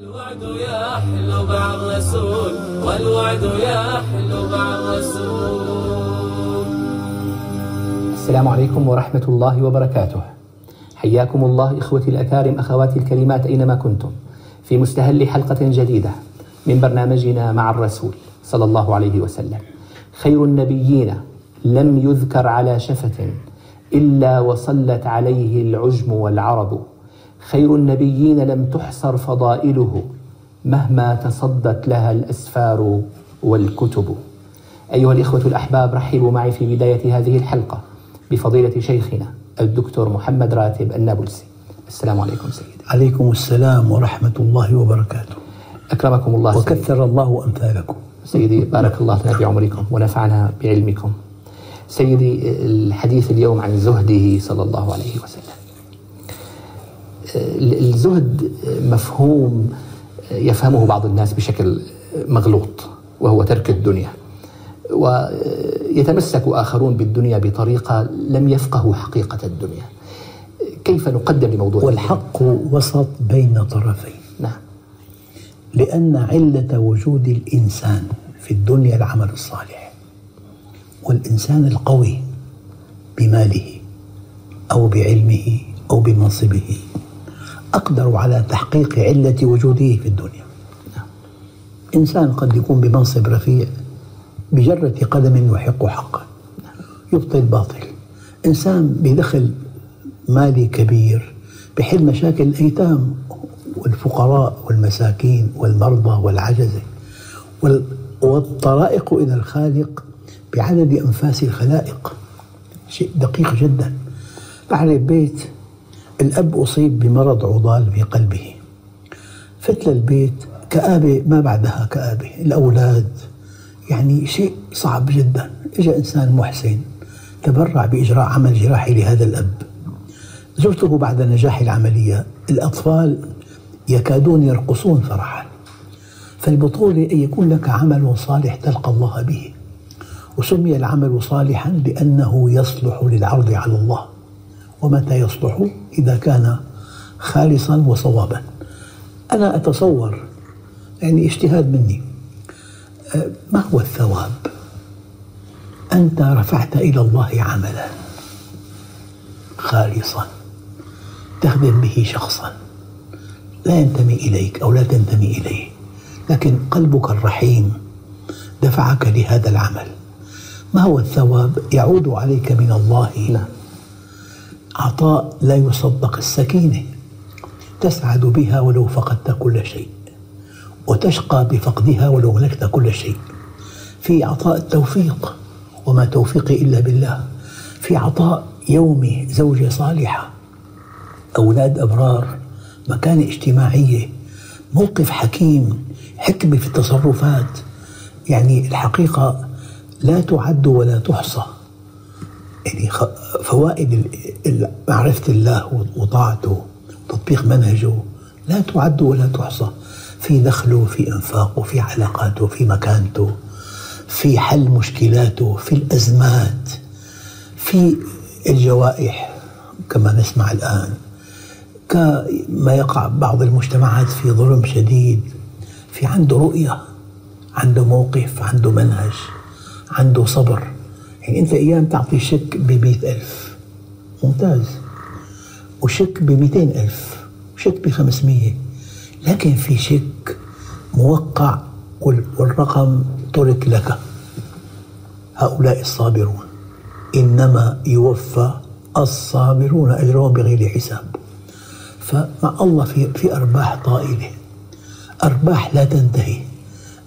الوعد يحلو مع الرسول والوعد يحلو مع الرسول. السلام عليكم ورحمة الله وبركاته. حياكم الله إخوتي الأكارم أخواتي الكريمات أينما كنتم في مستهل حلقة جديدة من برنامجنا مع الرسول صلى الله عليه وسلم. خير النبيين لم يذكر على شفة إلا وصلت عليه العجم والعرب. خير النبيين لم تحصر فضائله مهما تصدت لها الأسفار والكتب. أيها الإخوة الأحباب رحبوا معي في بداية هذه الحلقة بفضيلة شيخنا الدكتور محمد راتب النابلسي. السلام عليكم سيدي. عليكم السلام ورحمة الله وبركاته. أكرمكم الله سيدي. وكثر الله أمثالكم. سيدي بارك الله لنا بعمركم ونفعنا بعلمكم. سيدي الحديث اليوم عن زهده صلى الله عليه وسلم. الزهد مفهوم يفهمه بعض الناس بشكل مغلوط وهو ترك الدنيا. ويتمسك آخرون بالدنيا بطريقة لم يفقهوا حقيقة الدنيا. كيف نقدم لموضوع والحق وسط بين طرفين. نعم. لأن علة وجود الإنسان في الدنيا العمل الصالح والإنسان القوي بماله أو بعلمه أو بمنصبه أقدر على تحقيق علة وجوده في الدنيا. إنسان قد يكون بمنصب رفيع بجرة قدم يحق حقا يبطل باطل. إنسان بدخل مالي كبير بحل مشاكل الأيتام والفقراء والمساكين والمرضى والعجزة والطرائق إلى الخالق بعدد أنفاس الخلائق. شيء دقيق جدا. بعرف بيت الأب أصيب بمرض عضال في قلبه. فت للبيت كآبة ما بعدها كآبة الأولاد. يعني شيء صعب جدا. إجا إنسان محسن تبرع بإجراء عمل جراحي لهذا الأب. زرته بعد نجاح العملية. الأطفال يكادون يرقصون فرحا. فالبطولة أن يكون لك عمل صالح تلقى الله به. وسمي العمل صالحا لأنه يصلح للعرض على الله. ومتى يصلح؟ إذا كان خالصا وصوابا. أنا أتصور يعني اجتهاد مني. ما هو الثواب؟ أنت رفعت إلى الله عملا. خالصا. تخدم به شخصا. لا ينتمي إليك أو لا تنتمي إليه. لكن قلبك الرحيم دفعك لهذا العمل. ما هو الثواب؟ يعود عليك من الله نعم. عطاء لا يصدق السكينة. تسعد بها ولو فقدت كل شيء وتشقى بفقدها ولو ملكت كل شيء. في عطاء التوفيق وما توفيقي إلا بالله. في عطاء يومي زوجة صالحة. أولاد أبرار مكانة اجتماعية موقف حكيم حكمة في التصرفات. يعني الحقيقة لا تعد ولا تحصى. يعني فوائد معرفة الله وطاعته وتطبيق منهجه لا تعد ولا تحصى. في دخله في أنفاقه في علاقاته في مكانته في حل مشكلاته في الأزمات في الجوائح كما نسمع الآن. كما يقع بعض المجتمعات في ظلم شديد في عنده رؤية عنده موقف عنده منهج عنده صبر. يعني أنت أيام تعطي شيك ب ألف. ممتاز. وشيك ب ألف. وشيك ب 500 لكن في شيك موقع والرقم ترك لك. هؤلاء الصابرون. إنما يوفى الصابرون أجرهم بغير حساب. فمع الله في في أرباح طائلة. أرباح لا تنتهي.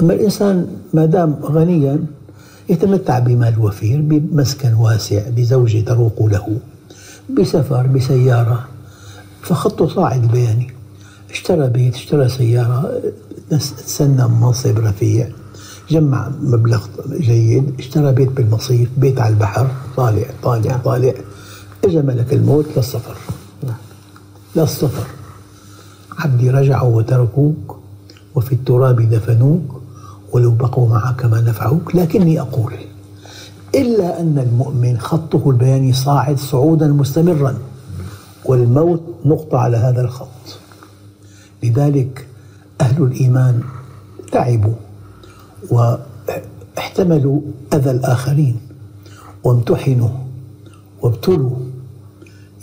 أما الإنسان ما دام غنيا يتمتع بمال وفير بمسكن واسع بزوجة تروق له بسفر بسيارة. فخطه صاعد بياني. اشترى بيت اشترى سيارة تسنى منصب رفيع. جمع مبلغ جيد اشترى بيت بالمصيف بيت على البحر. طالع طالع طالع. اجى ملك الموت للسفر. للسفر. عبدي رجعوا وتركوك وفي التراب دفنوك. ولو بقوا معك ما نفعوك لكني أقول إلا أن المؤمن خطه البياني صاعد صعودا مستمرا والموت نقطة على هذا الخط. لذلك أهل الإيمان تعبوا واحتملوا أذى الآخرين وامتحنوا وابتلوا.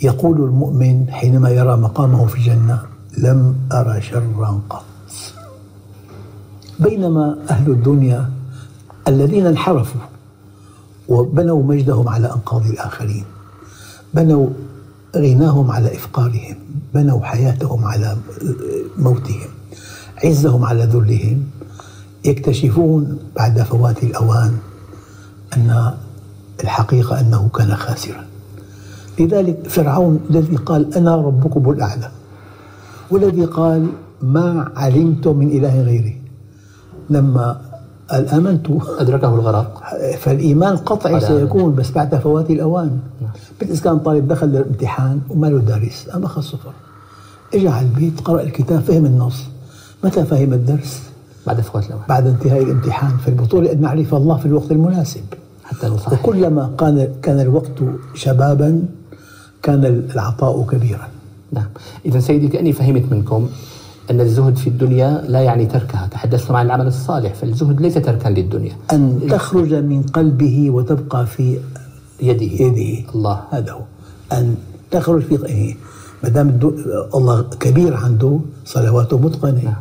يقول المؤمن حينما يرى مقامه في الجنة لم أرى شرا قط. بينما أهل الدنيا الذين انحرفوا وبنوا مجدهم على أنقاض الآخرين بنوا غناهم على إفقارهم بنوا حياتهم على موتهم عزهم على ذلهم يكتشفون بعد فوات الأوان أن الحقيقة أنه كان خاسرا. لذلك فرعون الذي قال أنا ربكم الأعلى والذي قال ما علمت من إله غيري لما قال آمنت أدركه الغرق. فالإيمان قطعي سيكون بس بعد فوات الأوان. بس كان طالب دخل الامتحان وما له دارس أما أخذ صفر. اجى على البيت قرأ الكتاب فهم النص. متى فهم الدرس؟ بعد فوات الأوان. بعد انتهاء الامتحان. فالبطولة أن نعرف الله في الوقت المناسب. حتى نصحح وكلما كان كان الوقت شبابا كان العطاء كبيرا. نعم. إذا سيدي كأني فهمت منكم أن الزهد في الدنيا لا يعني تركها تحدثتم عن العمل الصالح فالزهد ليس تركا للدنيا. أن تخرج من قلبه وتبقى في يده. يده. الله. هذا هو. أن تخرج في إيه، ما دام الله كبير عنده صلواته متقنة.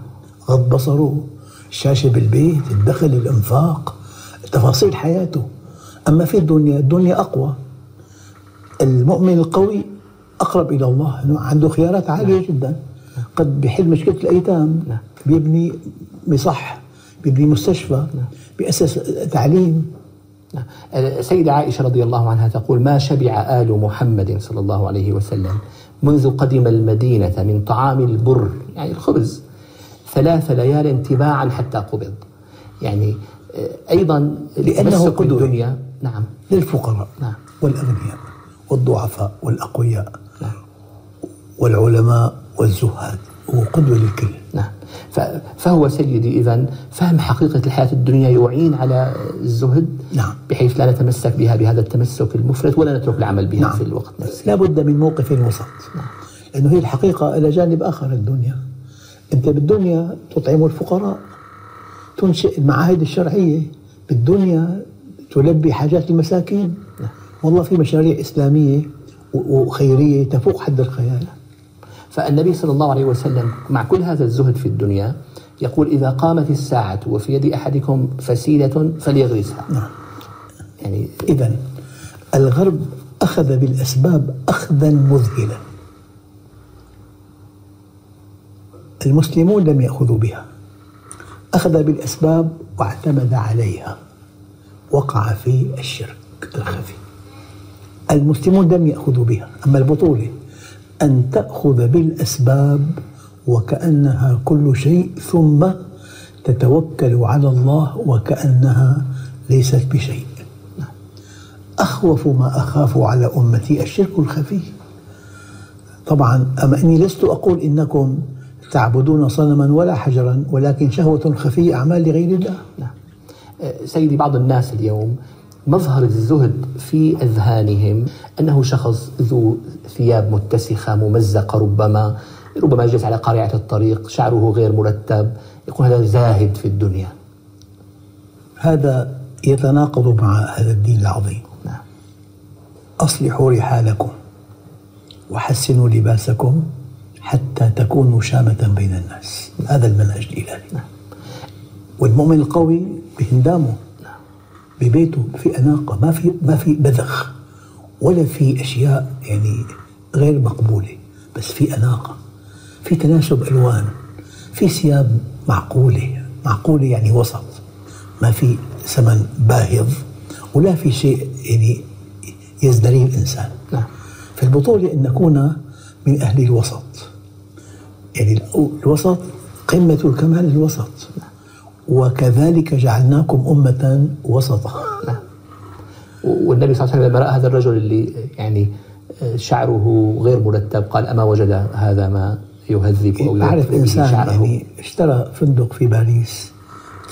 غض بصره الشاشة بالبيت الدخل الإنفاق تفاصيل حياته. أما في الدنيا الدنيا أقوى. المؤمن القوي أقرب إلى الله عنده خيارات عالية جدا. قد بيحل مشكلة الأيتام نعم. بيبني مصح بيبني مستشفى بيأسس تعليم نعم. السيدة عائشة رضي الله عنها تقول ما شبع آل محمد صلى الله عليه وسلم منذ قدم المدينة من طعام البر يعني الخبز ثلاث ليال تباعا حتى قبض يعني آه، أيضا لأنه قدوة. بالدنيا نعم للفقراء نعم. والأغنياء والضعفاء والأقوياء نعم والعلماء والزهاد هو قدوة للكل. نعم. فهو سيدي إذا فهم حقيقة الحياة الدنيا يعين على الزهد نعم. بحيث لا نتمسك بها بهذا التمسك المفرط ولا نترك العمل بها نعم. في الوقت نفسه. لا بد من موقف وسط. لأنه هي الحقيقة إلى جانب آخر الدنيا. أنت بالدنيا تطعم الفقراء تنشئ المعاهد الشرعية بالدنيا تلبي حاجات المساكين. والله في مشاريع إسلامية وخيرية تفوق حد الخيال. فالنبي صلى الله عليه وسلم مع كل هذا الزهد في الدنيا يقول إذا قامت الساعة وفي يد أحدكم فسيلة فليغرسها. نعم. يعني إذا الغرب أخذ بالأسباب أخذا مذهلا المسلمون لم يأخذوا بها. أخذ بالأسباب واعتمد عليها. وقع في الشرك الخفي. المسلمون لم يأخذوا بها. أما البطولة أن تأخذ بالأسباب وكأنها كل شيء ثم تتوكل على الله وكأنها ليست بشيء. أخوف ما أخاف على أمتي الشرك الخفي. طبعا أما أني لست أقول إنكم تعبدون صنما ولا حجرا ولكن شهوة خفية أعمال لغير الله. نعم. آه، سيدي بعض الناس اليوم مظهر الزهد في أذهانهم أنه شخص ذو ثياب متسخة ممزقة ربما ربما يجلس على قارعة الطريق شعره غير مرتب يقول هذا زاهد في الدنيا. هذا يتناقض مع هذا الدين العظيم. نعم. أصلحوا رحالكم وحسنوا لباسكم حتى تكونوا شامة بين الناس. هذا المنهج الإلهي. والمؤمن القوي بهندامه. ببيته في أناقة ما في ما في بذخ ولا في أشياء يعني غير مقبولة بس في أناقة في تناسب ألوان في ثياب معقولة معقولة يعني وسط ما في ثمن باهظ ولا في شيء يعني يزدري الإنسان. نعم. فالبطولة أن نكون من أهل الوسط يعني الوسط قمة الكمال الوسط وكذلك جعلناكم أمة وسطا. والنبي صلى الله عليه وسلم لما رأى هذا الرجل اللي يعني آه، شعره غير مرتب قال أما وجد هذا ما يهذب أو به إنسان شعره. يعني اشترى فندق في باريس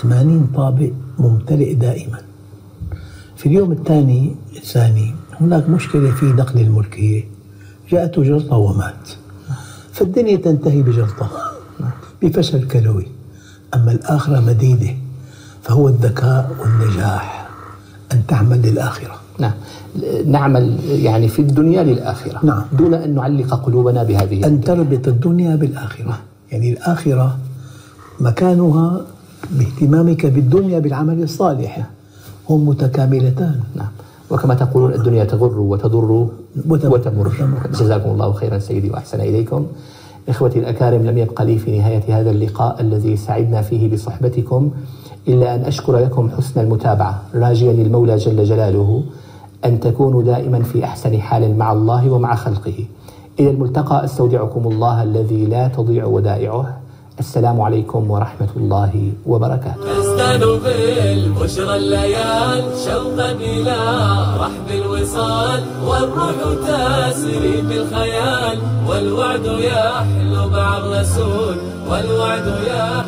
80 طابق ممتلئ دائما. في اليوم الثاني الثاني هناك مشكلة في نقل الملكية جاءته جلطة ومات. فالدنيا تنتهي بجلطة بفشل كلوي. أما الآخرة مديدة فهو الذكاء والنجاح. أن تعمل للآخرة. نعم. نعمل يعني في الدنيا للآخرة. نعم. دون أن نعلق قلوبنا بهذه أن تربط الدنيا بالآخرة. يعني الآخرة مكانها باهتمامك بالدنيا بالعمل الصالح. هم متكاملتان. نعم. وكما تقولون الدنيا تغر وتضر وتمر. وتمر. جزاكم الله خيرا سيدي وأحسن إليكم. إخوتي الأكارم لم يبق لي في نهاية هذا اللقاء الذي سعدنا فيه بصحبتكم إلا أن أشكر لكم حسن المتابعة. راجيا المولى جل جلاله أن تكونوا دائما في أحسن حال مع الله ومع خلقه. إلى الملتقى أستودعكم الله الذي لا تضيع ودائعه. السلام عليكم ورحمة الله وبركاته. تزدان بالبشرى الليال شوقا إلى رحب الوصال والروح تسري بالخيال والوعد يحلو مع الرسول والوعد يحلو